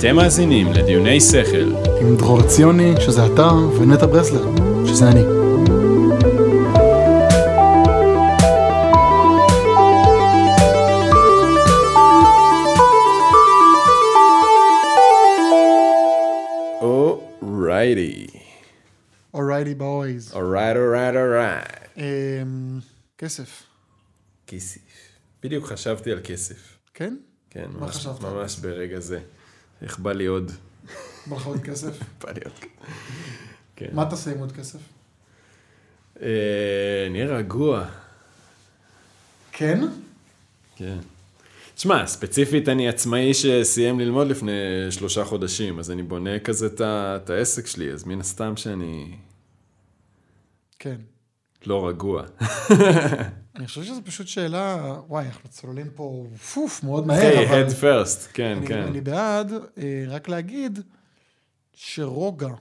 אתם מאזינים לדיוני שכל. עם דרור ציוני, שזה אתה, ונטע ברסלר, שזה אני. Alrighty. Alrighty boys. Alright, alright, alright. כסף, כסף. בדיוק חשבתי על כסף. כן? כן, מה ממש, חשבת? ממש ברגע זה. איך בא לי עוד? בא לך עוד כסף? בא לי עוד. כן. מה תעשה עם עוד כסף? אה, נהיה רגוע. כן? כן. תשמע, ספציפית אני עצמאי שסיים ללמוד לפני שלושה חודשים, אז אני בונה כזה את העסק שלי, אז מן הסתם שאני כן. לא רגוע. אני חושב שזו פשוט שאלה, וואי, אנחנו צוללים פה פוף מאוד מהר, היי, אבל... head first, כן, אני, כן. אני בעד אה, רק להגיד שרוגע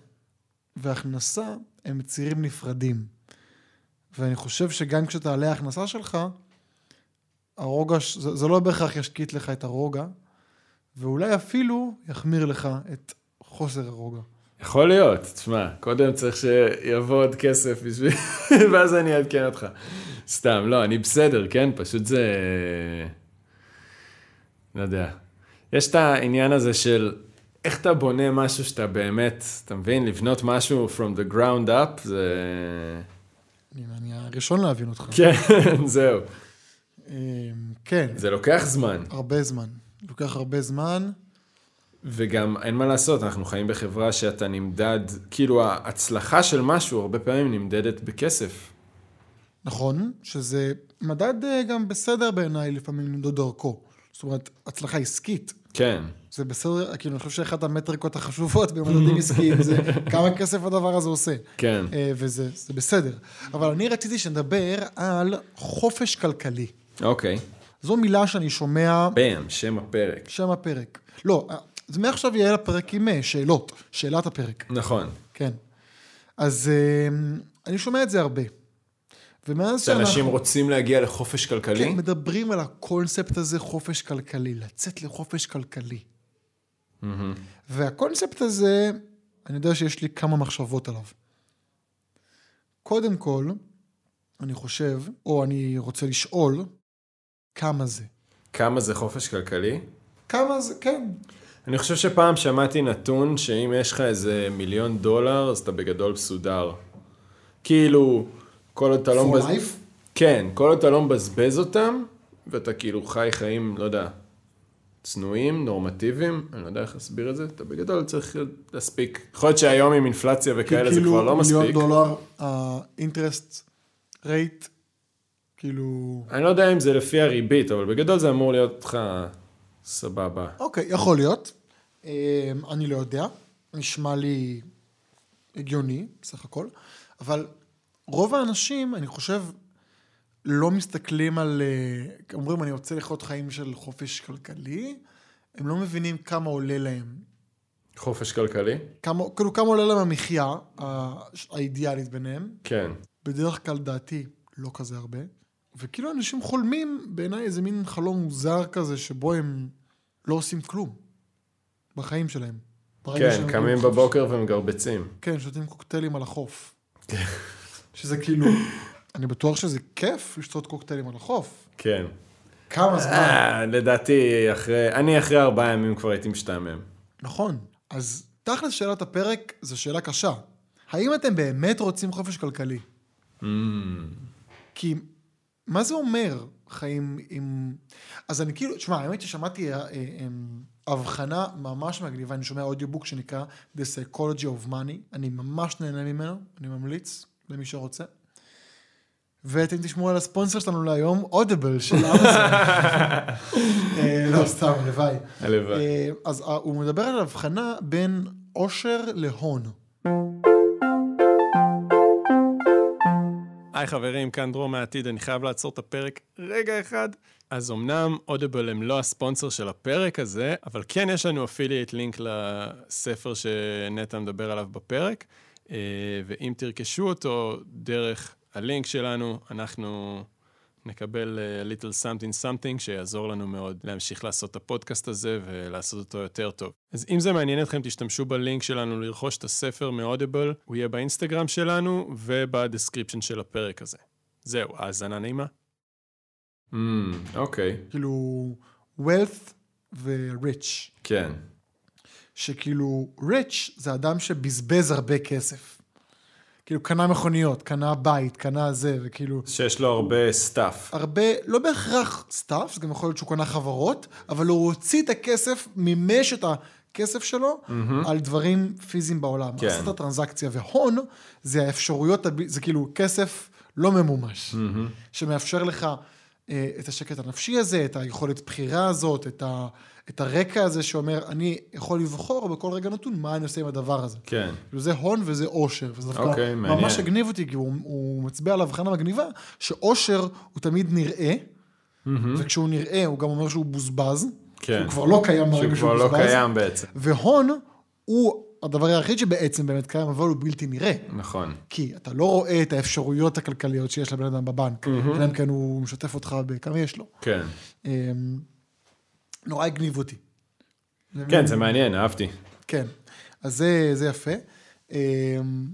והכנסה הם צירים נפרדים. ואני חושב שגם כשתעלה ההכנסה שלך, הרוגע, זה, זה לא בהכרח ישקיט לך את הרוגע, ואולי אפילו יחמיר לך את חוסר הרוגע. יכול להיות, תשמע, קודם צריך שיבוא עוד כסף בשביל... ואז אני אעדכן אותך. סתם, לא, אני בסדר, כן? פשוט זה... לא יודע. יש את העניין הזה של איך אתה בונה משהו שאתה באמת, אתה מבין? לבנות משהו from the ground up, זה... אני, אני הראשון להבין אותך. כן, זהו. אה, כן, זה לוקח זמן, הרבה זמן. לוקח הרבה זמן. וגם אין מה לעשות, אנחנו חיים בחברה שאתה נמדד, כאילו ההצלחה של משהו הרבה פעמים נמדדת בכסף. נכון, שזה מדד אה, גם בסדר בעיניי לפעמים למדוד דרכו. זאת אומרת, הצלחה עסקית. כן. זה בסדר, כאילו, אני חושב שאחת המטריקות החשובות במדדים עסקיים זה כמה כסף הדבר הזה עושה. כן. אה, וזה זה בסדר. אבל אני רציתי שנדבר על חופש כלכלי. אוקיי. זו מילה שאני שומע, באם, שם הפרק. שם הפרק. לא, אז מעכשיו יהיה לפרק עם אה, שאלות, שאלת הפרק. נכון. כן. אז אה, אני שומע את זה הרבה. ומאז שאנשים רוצים להגיע לחופש כלכלי? כן, מדברים על הקונספט הזה, חופש כלכלי, לצאת לחופש כלכלי. והקונספט הזה, אני יודע שיש לי כמה מחשבות עליו. קודם כל, אני חושב, או אני רוצה לשאול, כמה זה? כמה זה חופש כלכלי? כמה זה, כן. אני חושב שפעם שמעתי נתון שאם יש לך איזה מיליון דולר, אז אתה בגדול מסודר. כאילו, כל עוד אתה לא... מבז- life? כן, כל עוד אתה לא מבזבז אותם, ואתה כאילו חי חיים, לא יודע, צנועים, נורמטיביים, אני לא יודע איך להסביר את זה, אתה בגדול צריך להספיק. יכול להיות שהיום עם אינפלציה וכאלה זה כבר לא מספיק. כאילו מיליון דולר, האינטרסט רייט, כאילו... אני לא יודע אם זה לפי הריבית, אבל בגדול זה אמור להיות לך סבבה. אוקיי, יכול להיות. אה, אני לא יודע, נשמע לי הגיוני, בסך הכל, אבל רוב האנשים, אני חושב, לא מסתכלים על... אה, אומרים, אני רוצה לחיות חיים של חופש כלכלי, הם לא מבינים כמה עולה להם. חופש כלכלי? כמה, כאילו, כמה עולה להם המחיה האידיאלית ביניהם. כן. בדרך כלל, דעתי, לא כזה הרבה. וכאילו, אנשים חולמים בעיניי איזה מין חלום מוזר כזה, שבו הם לא עושים כלום בחיים שלהם. כן, קמים. בבוקר ומגרבצים. כן, שותים קוקטיילים על החוף. שזה כאילו, אני בטוח שזה כיף לשתות קוקטיילים על החוף. כן. כמה זמן. אה, לדעתי, אחרי, אני אחרי ארבעה ימים כבר הייתי משתעמם. נכון. אז תכלס שאלת הפרק זו שאלה קשה. האם אתם באמת רוצים חופש כלכלי? Mm, כי מה זה אומר חיים עם... אז אני כאילו, תשמע, האמת ששמעתי אה, אה, אה, הבחנה ממש מגניבה, אני שומע אודיובוק שנקרא The Psychology of Money, אני ממש נהנה ממנו, אני ממליץ למי שרוצה. ואתם תשמעו על הספונסר שלנו להיום, אודיבל של אמזון. אה, לא, סתם, הלוואי. הלוואי. אה, אז אה, הוא מדבר על הבחנה בין עושר להון. היי חברים, כאן דרור מהעתיד, אני חייב לעצור את הפרק רגע אחד. אז אמנם אודיבל הם לא הספונסר של הפרק הזה, אבל כן יש לנו אפילייט לינק לספר שנטע מדבר עליו בפרק, אה, ואם תרכשו אותו דרך הלינק שלנו, אנחנו נקבל uh, little something something שיעזור לנו מאוד להמשיך לעשות את הפודקאסט הזה ולעשות אותו יותר טוב. אז אם זה מעניין אתכם, תשתמשו בלינק שלנו לרכוש את הספר מ Audible, הוא יהיה באינסטגרם שלנו וב description של הפרק הזה. זהו, האזנה נעימה. אוקיי. Mm, okay. כאילו, wealth ו-rich. כן. שכאילו, rich זה אדם שבזבז הרבה כסף. כאילו, קנה מכוניות, קנה בית, קנה זה, וכאילו... שיש לו הרבה סטאפ. הרבה, לא בהכרח stuff, זה גם יכול להיות שהוא קנה חברות, אבל הוא הוציא את הכסף, מימש את הכסף שלו mm-hmm. על דברים פיזיים בעולם. כן. עשית טרנזקציה, והון זה האפשרויות, זה כאילו כסף לא ממומש, mm-hmm. שמאפשר לך את השקט הנפשי הזה, את היכולת בחירה הזאת, את ה... את הרקע הזה שאומר, אני יכול לבחור בכל רגע נתון מה אני עושה עם הדבר הזה. כן. זה הון וזה עושר. וזה אוקיי, מעניין. ממש הגניב אותי, כי הוא, הוא מצביע על הבחנה מגניבה, שעושר הוא תמיד נראה, mm-hmm. וכשהוא נראה הוא גם אומר שהוא בוזבז. כן. שהוא כבר לא קיים ברגע שהוא בוזבז. שהוא כבר לא קיים בעצם. והון הוא הדבר היחיד שבעצם באמת קיים, אבל הוא בלתי נראה. נכון. כי אתה לא רואה את האפשרויות הכלכליות שיש לבן אדם בבנק, אלא. אם כן הוא משתף אותך בכמה יש לו. כן. אמ, נורא הגניב אותי. כן, זה מעניין, אהבתי. כן, אז זה, זה יפה. אמ,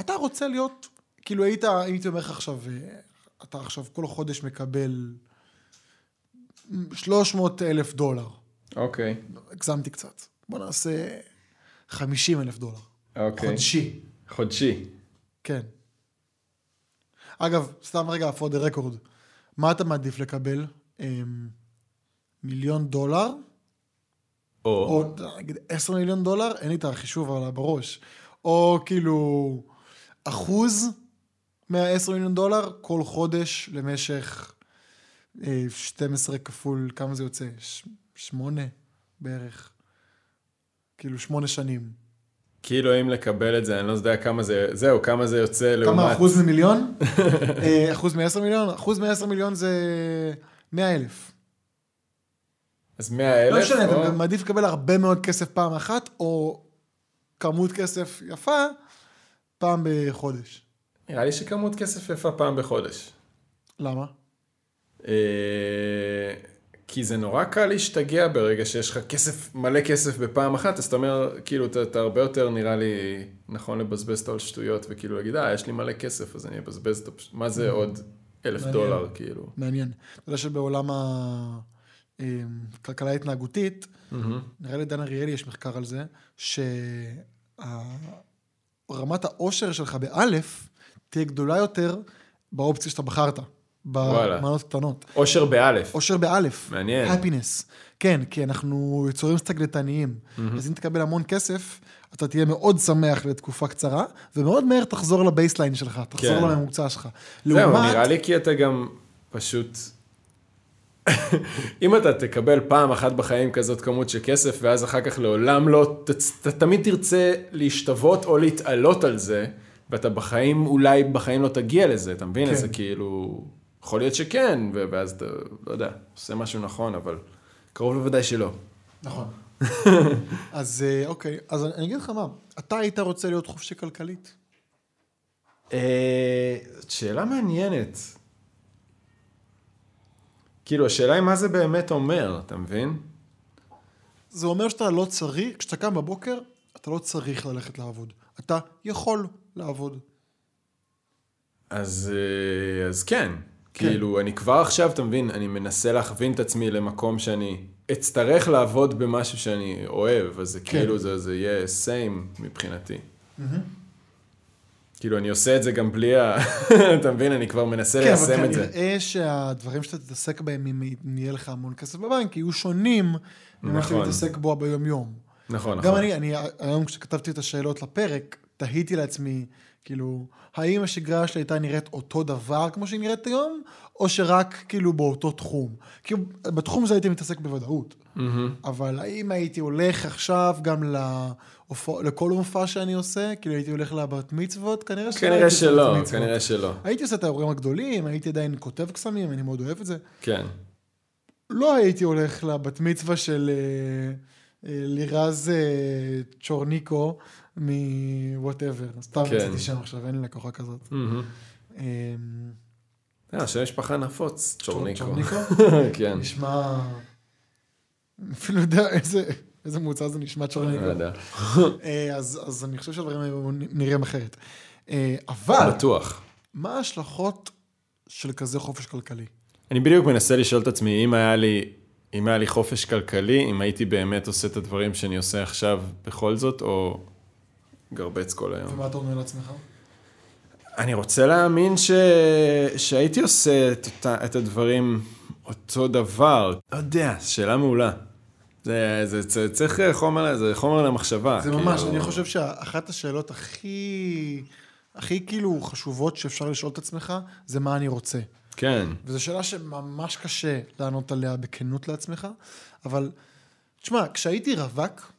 אתה רוצה להיות, כאילו היית, אם הייתי אומר לך עכשיו, אה, אתה עכשיו כל חודש מקבל 300 אלף דולר. אוקיי. הגזמתי קצת. בוא נעשה 50 אלף דולר. אוקיי. חודשי. חודשי. כן. אגב, סתם רגע, for the record, מה אתה מעדיף לקבל? אמ, מיליון דולר, או, או נגיד עשר מיליון דולר, אין לי את החישוב על בראש, או כאילו אחוז מהעשר מיליון דולר כל חודש למשך 12 אה, כפול, כמה זה יוצא? שמונה בערך. כאילו שמונה שנים. כאילו אם לקבל את זה, אני לא יודע כמה זה, זהו, כמה זה יוצא לעומת... כמה אחוז ממיליון? אה, אחוז מ-10 מיליון? אחוז מ-10 מיליון זה 100 אלף. אז 100 אלף? לא משנה, או... אתה מעדיף לקבל הרבה מאוד כסף פעם אחת, או כמות כסף יפה פעם בחודש. נראה לי שכמות כסף יפה פעם בחודש. למה? כי זה נורא קל להשתגע ברגע שיש לך כסף, מלא כסף בפעם אחת, אז אתה אומר, כאילו, אתה, אתה הרבה יותר נראה לי נכון לבזבז אותו על שטויות, וכאילו להגיד, אה, יש לי מלא כסף, אז אני אבזבז אותו, מה זה עוד אלף דולר, כאילו. מעניין. אתה יודע שבעולם ה... כלכלה התנהגותית, mm-hmm. נראה לי דן אריאלי יש מחקר על זה, שרמת העושר שלך באלף תהיה גדולה יותר באופציה שאתה בחרת. במנות קטנות. אושר באלף. אושר באלף. מעניין. הפינס. כן, כי אנחנו יצורים סטגנטניים. Mm-hmm. אז אם תקבל המון כסף, אתה תהיה מאוד שמח לתקופה קצרה, ומאוד מהר תחזור לבייסליין שלך, תחזור כן. לממוצע שלך. זהו, לעומת... נראה לי כי אתה גם פשוט אם אתה תקבל פעם אחת בחיים כזאת כמות של כסף, ואז אחר כך לעולם לא, אתה תמיד תרצה להשתוות או להתעלות על זה, ואתה בחיים, אולי בחיים לא תגיע לזה, אתה מבין? כן. זה כאילו, יכול להיות שכן, ואז אתה, לא יודע, עושה משהו נכון, אבל קרוב לוודאי שלא. נכון. אז אה, אוקיי, אז אני אגיד לך מה, אתה היית רוצה להיות חופשי כלכלית? אה, שאלה מעניינת. כאילו, השאלה היא מה זה באמת אומר, אתה מבין? זה אומר שאתה לא צריך, כשאתה קם בבוקר, אתה לא צריך ללכת לעבוד. אתה יכול לעבוד. אז, אה, אז כן. כן. כאילו, אני כבר עכשיו, אתה מבין, אני מנסה להכווין את עצמי למקום שאני אצטרך לעבוד במשהו שאני אוהב, אז זה כן. כאילו, זה, זה יהיה סיים מבחינתי. Mm-hmm. כאילו, אני עושה את זה גם בלי ה... אתה מבין? אני כבר מנסה ליישם את זה. כן, אבל כנראה שהדברים שאתה תתעסק בהם, אם יהיה לך המון כסף בבנק, יהיו שונים ממה שאתה נכון. מתעסק בו ביום-יום. נכון, נכון. גם אני, אני, היום כשכתבתי את השאלות לפרק, תהיתי לעצמי, כאילו, האם השגרה שלי הייתה נראית אותו דבר כמו שהיא נראית היום, או שרק כאילו באותו תחום? כאילו, בתחום הזה הייתי מתעסק בוודאות. Mm-hmm. אבל האם הייתי הולך עכשיו גם להופע, לכל מופע שאני עושה, כאילו הייתי הולך לבת מצוות? כנראה שלא. כנראה שלא, כנראה שלא. הייתי עושה את האירועים הגדולים, הייתי עדיין כותב קסמים, אני מאוד אוהב את זה. כן. לא הייתי הולך לבת מצווה של אה, אה, לירז אה, צ'ורניקו מוואטאבר. סתם כן. רציתי שם עכשיו, אין לי לקוחה כזאת. Mm-hmm. אה, שם משפחה נפוץ, צ'ורניקו. צ'ורניקו? כן. נשמע... אפילו יודע איזה, איזה מוצר זה נשמע לא צ'ורניקו. יודע. אה, אז, אז אני חושב שהדברים היו נראים אחרת. אה, אבל, בטוח. מה ההשלכות של כזה חופש כלכלי? אני בדיוק מנסה לשאול את עצמי, אם היה לי, אם היה לי חופש כלכלי, אם הייתי באמת עושה את הדברים שאני עושה עכשיו בכל זאת, או גרבץ כל היום. ומה אתה אומר לעצמך? אני רוצה להאמין ש... שהייתי עושה את, אותה, את הדברים אותו דבר. לא יודע, שאלה מעולה. זה, זה, זה צריך חומר, זה חומר למחשבה. זה ממש, כאילו- אני חושב שאחת השאלות הכי, הכי כאילו חשובות שאפשר לשאול את עצמך, זה מה אני רוצה. כן, וזו שאלה שממש קשה לענות עליה בכנות לעצמך, אבל תשמע, כשהייתי רווק,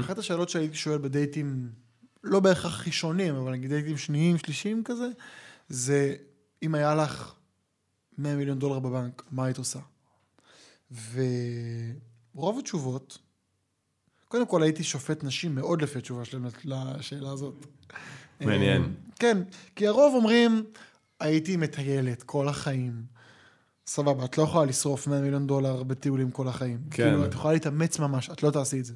אחת השאלות שהייתי שואל בדייטים, לא בהכרח ראשונים, אבל נגיד דייטים שניים, שלישיים כזה, זה אם היה לך 100 מיליון דולר בבנק, מה היית עושה? ורוב התשובות, קודם כל הייתי שופט נשים מאוד לפי התשובה שלהם לשאלה הזאת. מעניין. אה, כן, כי הרוב אומרים, הייתי מטיילת כל החיים. סבבה, את לא יכולה לשרוף 100 מיליון דולר בטיולים כל החיים. כן. כאילו, את יכולה להתאמץ ממש, את לא תעשי את זה.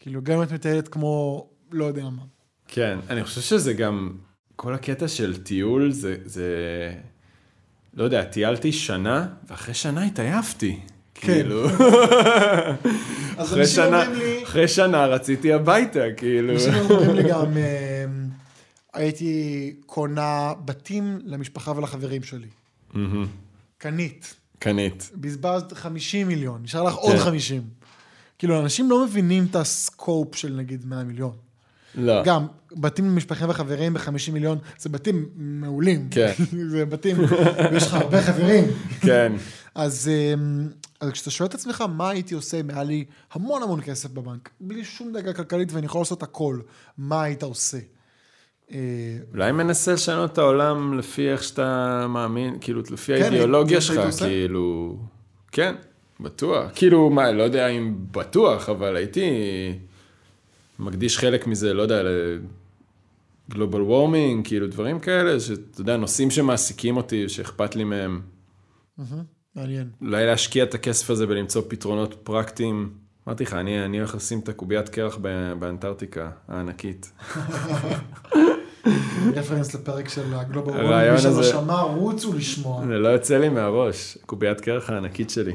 כאילו, גם אם את מטיילת כמו, לא יודע מה. כן. אני חושב שזה גם, כל הקטע של טיול זה, זה... לא יודע, טיילתי שנה, ואחרי שנה התעייפתי. כן. כאילו, אז אחרי אנשים שנה, אומרים לי, אחרי שנה רציתי הביתה, כאילו. אנשים אומרים לי גם, אה, הייתי קונה בתים למשפחה ולחברים שלי. קנית. קנית. בזבזת 50 מיליון, נשאר לך עוד כן. 50. כאילו, אנשים לא מבינים את הסקופ של נגיד 100 מיליון. לא. גם, בתים למשפחה וחברים ב-50 מיליון, זה בתים מעולים. כן. זה בתים, ויש לך הרבה חברים. כן. אז, אמ, אז כשאתה שואל את עצמך, מה הייתי עושה אם היה לי המון המון כסף בבנק, בלי שום דאגה כלכלית ואני יכול לעשות הכל, מה היית עושה? אה, אולי מנסה לשנות את העולם לפי איך שאתה מאמין, כאילו, לפי כן, האידיאולוגיה שלך? כאילו... כן, בטוח. כאילו, מה, לא יודע אם בטוח, אבל הייתי מקדיש חלק מזה, לא יודע, לגלובל וורמינג, כאילו, דברים כאלה, שאתה יודע, נושאים שמעסיקים אותי, שאכפת לי מהם. מעניין. אולי להשקיע את הכסף הזה בלמצוא פתרונות פרקטיים. אמרתי לך, אני, אני הולך לשים את הקוביית קרח באנטארקטיקה הענקית. רפרנס לפרק של הגלובל וורמינג, מי שלא שמע, רוצו לשמוע. זה לא יוצא לי מהראש, קוביית קרח הענקית שלי.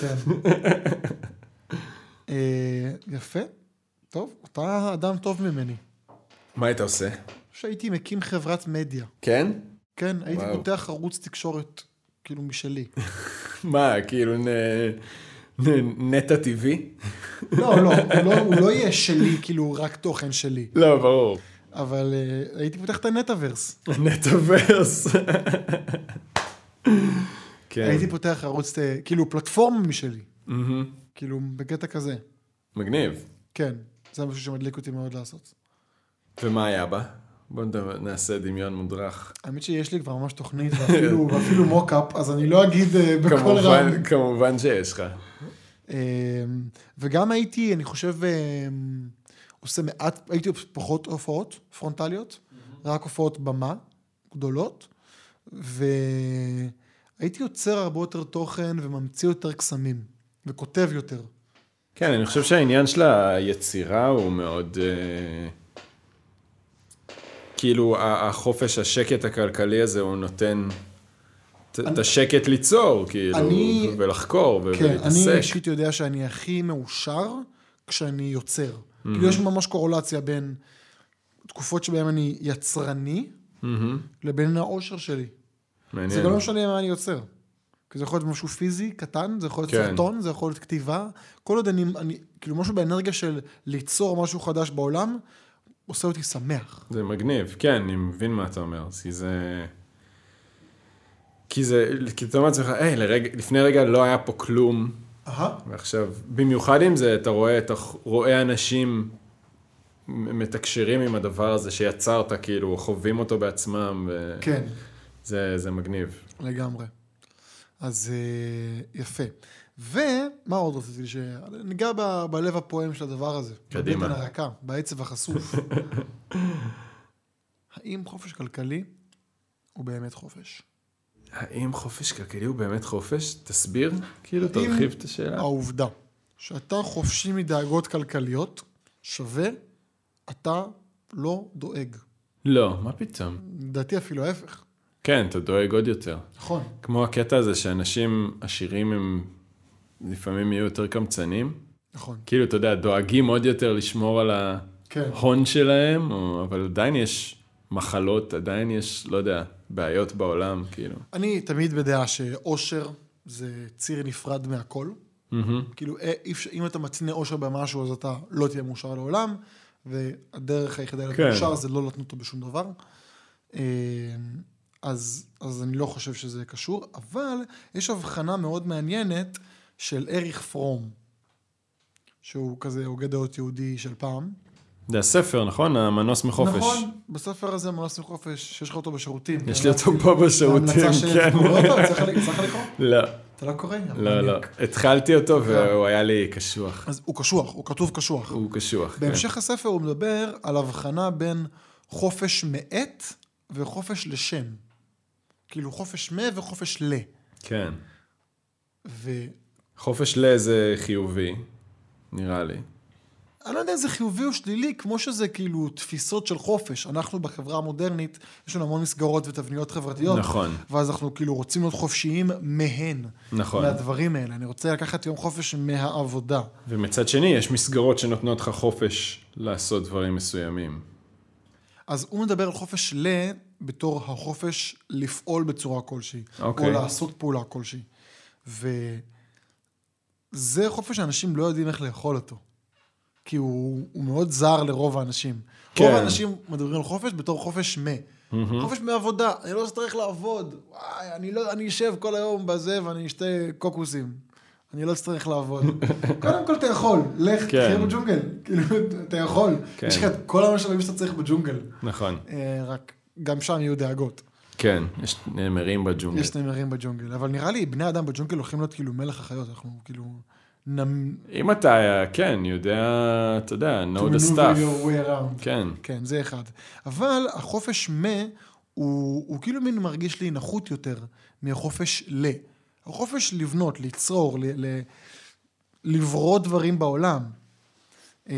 כן. אה, יפה. טוב, אתה אדם טוב ממני. מה היית עושה? שהייתי מקים חברת מדיה. כן? כן, הייתי וואו. פותח ערוץ תקשורת, כאילו משלי. מה, כאילו נ... נ... נטע טבעי? לא, לא, הוא לא, הוא לא יהיה שלי, כאילו רק תוכן שלי. לא, ברור. אבל uh, הייתי פותח את ה Netaverse. Netaverse. כן. הייתי פותח ערוץ, אה, כאילו פלטפורמה משלי. מהמם. כאילו, בקטע כזה. מגניב. כן, זה משהו שמדליק אותי מאוד לעשות. ומה היה בה? בוא נד- נעשה דמיון מודרך. האמת שיש לי כבר ממש תוכנית, ואפילו, ואפילו mockup, אז אני לא אגיד אה, בקול רם. כמובן, שיש לך. אה, וגם הייתי, אני חושב, אה, עושה מעט, הייתי פחות הופעות פרונטליות, רק הופעות במה גדולות, והייתי יוצר הרבה יותר תוכן וממציא יותר קסמים, וכותב יותר. כן, אני חושב שהעניין של היצירה הוא מאוד... אה, כאילו, החופש, השקט הכלכלי הזה, הוא נותן את- השקט ליצור, כאילו, אני- ולחקור, ו- כן, אני ולהתעסק. אישית יודע שאני הכי מאושר כשאני יוצר. כאילו יש ממש קורולציה בין תקופות שבהן אני יצרני, מהמם. לבין האושר שלי. מעניין. זה גם לא משנה מה אני יוצר. כי זה יכול להיות משהו פיזי, קטן, זה יכול להיות כן. סרטון, זה יכול להיות כתיבה. כל עוד אני, אני, כאילו משהו באנרגיה של ליצור משהו חדש בעולם, עושה אותי שמח. זה מגניב, כן, אני מבין מה אתה אומר, כי זה... כי זה, כי אתה אומר לעצמך, היי, לרגע, לפני רגע לא היה פה כלום, אהה. ועכשיו, במיוחד עם זה, אתה רואה, אתה רואה אנשים מתקשרים עם הדבר הזה שיצרת, כאילו, חווים אותו בעצמם, וזה כן, זה מגניב. לגמרי. אז אה, יפה. ומה עוד רציתי לש... ניגע ב- בלב הפועם של הדבר הזה. קדימה. בבטן הרכה, בעצב החשוף. האם חופש כלכלי הוא באמת חופש? האם חופש כלכלי הוא באמת חופש? תסביר, כאילו, תרחיב את השאלה. העובדה שאתה חופשי מדאגות כלכליות, שווה, אתה לא דואג. לא, מה פתאום? לדעתי אפילו ההפך. כן, אתה דואג עוד יותר. נכון. כמו הקטע הזה שאנשים עשירים הם לפעמים יהיו יותר קמצנים. נכון. כאילו, אתה יודע, דואגים עוד יותר לשמור על כן. ההון שלהם, או, אבל עדיין יש מחלות, עדיין יש, לא יודע, בעיות בעולם, כאילו. אני תמיד בדעה שאושר זה ציר נפרד מהכל. מהמם. כאילו, אה, אם אתה מתנה אושר במשהו, אז אתה לא תהיה מאושר לעולם, והדרך היחידה להיות כן. מאושר זה לא להתנות אותו בשום דבר. אז, אז אני לא חושב שזה קשור, אבל יש הבחנה מאוד מעניינת של אריך פרום, שהוא כזה הוגה דעות יהודי של פעם. זה הספר, נכון? המנוס מחופש. נכון, בספר הזה מנוס מחופש, שיש לך אותו בשירותים. יש לי אותו פה בשירותים, כן. צריך לקרוא? לא, אתה לא קורא? לא, לא. התחלתי אותו והוא היה לי קשוח. אז הוא קשוח, הוא כתוב קשוח. הוא קשוח, כן. בהמשך הספר הוא מדבר על הבחנה בין חופש מאת וחופש לשם. כאילו חופש מ וחופש ל. כן. ואני חופש ל זה חיובי, נראה לי. לא יודע אם זה חיובי או שלילי, כמו שזה כאילו תפיסות של חופש. אנחנו בחברה המודרנית, יש לנו המון מסגרות ותבניות חברתיות. נכון. ואז אנחנו כאילו רוצים להיות חופשיים מהן. נכון. מהדברים האלה. אני רוצה לקחת יום חופש מהעבודה. ומצד שני, יש מסגרות שנותנות לך חופש לעשות דברים מסוימים. אז הוא מדבר על חופש ל בתור החופש לפעול בצורה כלשהי. אוקיי. או לעשות פעולה כלשהי. וזה חופש שאנשים לא יודעים איך לאכול אותו. כי הוא, הוא מאוד זר לרוב האנשים. כן. רוב האנשים מדברים על חופש בתור חופש מ. חופש מעבודה, אני לא אצטרך לעבוד. וואי, אני, לא, אני אשב כל היום בזה ואני אשתה קוקוסים. אני לא אצטרך לעבוד. קודם כל אתה יכול, לך, כן. תחיה בג'ונגל. כאילו, אתה יכול. כן. יש לך את כל המשאבים שאתה צריך בג'ונגל. נכון. אה, רק גם שם יהיו דאגות. כן, יש נאמרים בג'ונגל. יש נמרים בג'ונגל, אבל נראה לי בני אדם בג'ונגל הולכים להיות כאילו מלך החיות, אנחנו כאילו... נמ... אם אתה, כן, יודע, אתה יודע, know the stuff. כן, כן, זה אחד. אבל החופש מ, הוא, הוא כאילו מין מרגיש לי נחות יותר מהחופש ל. החופש לבנות, ליצור, ל, ל, לברוא דברים בעולם. אמ,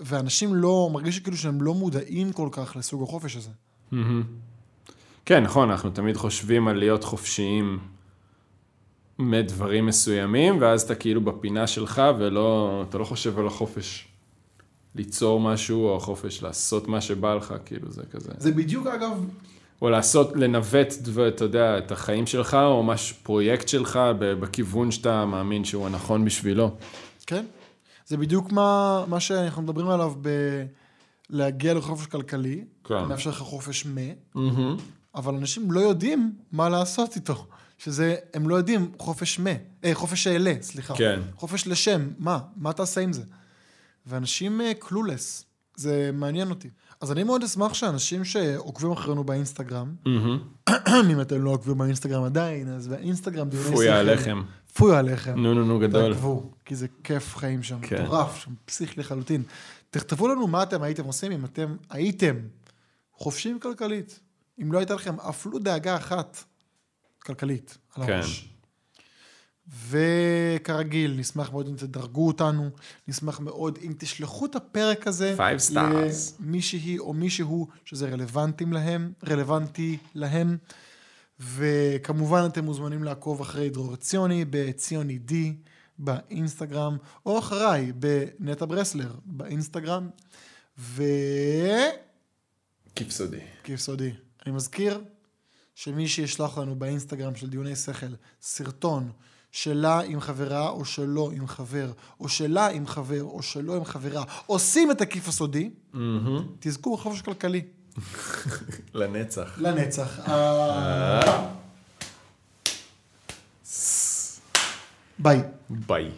ואנשים לא, מרגיש כאילו שהם לא מודעים כל כך לסוג החופש הזה. כן, נכון, אנחנו תמיד חושבים על להיות חופשיים מדברים מסוימים, ואז אתה כאילו בפינה שלך, ולא, אתה לא חושב על החופש ליצור משהו, או החופש לעשות מה שבא לך, כאילו זה כזה. זה בדיוק אגב, או לעשות, לנווט, אתה יודע, את החיים שלך, או משהו, פרויקט שלך, בכיוון שאתה מאמין שהוא הנכון בשבילו. כן, זה בדיוק מה, מה שאנחנו מדברים עליו ב... להגיע לחופש כלכלי, כן. מאפשר לך חופש מ, אבל אנשים לא יודעים מה לעשות איתו. שזה, הם לא יודעים חופש מ, אה, חופש אלה, סליחה. כן. חופש לשם, מה? מה תעשה עם זה? ואנשים קלולס, זה מעניין אותי. אז אני מאוד אשמח שאנשים שעוקבים אחרינו באינסטגרם, אם אתם לא עוקבים באינסטגרם עדיין, אז באינסטגרם דיוני פוי עליכם. פוי עליכם. נו נו נו גדול. תעקבו, כי זה כיף חיים שם, כן. מטורף, שם פסיכי לחלוטין. תכתבו לנו מה אתם הייתם עושים אם אתם הייתם חופשיים כלכלית. אם לא הייתה לכם אפילו דאגה אחת כלכלית על כן. הראש. וכרגיל, נשמח מאוד אם תדרגו אותנו, נשמח מאוד אם תשלחו את הפרק הזה. למישהי או מישהו שזה רלוונטי להם, רלוונטי להם. וכמובן אתם מוזמנים לעקוב אחרי דרור ציוני בציוני די באינסטגרם, או אחריי בנטע ברסלר באינסטגרם. וכיף כיף סודי. סודי. אני מזכיר שמי שישלח לנו באינסטגרם של דיוני שכל סרטון שלה עם חברה או שלו עם חבר, או שלה עם חבר או שלו עם חברה, עושים את הכיף הסודי, תזכו בחופש כלכלי. לנצח. לנצח. אה. ביי. ביי.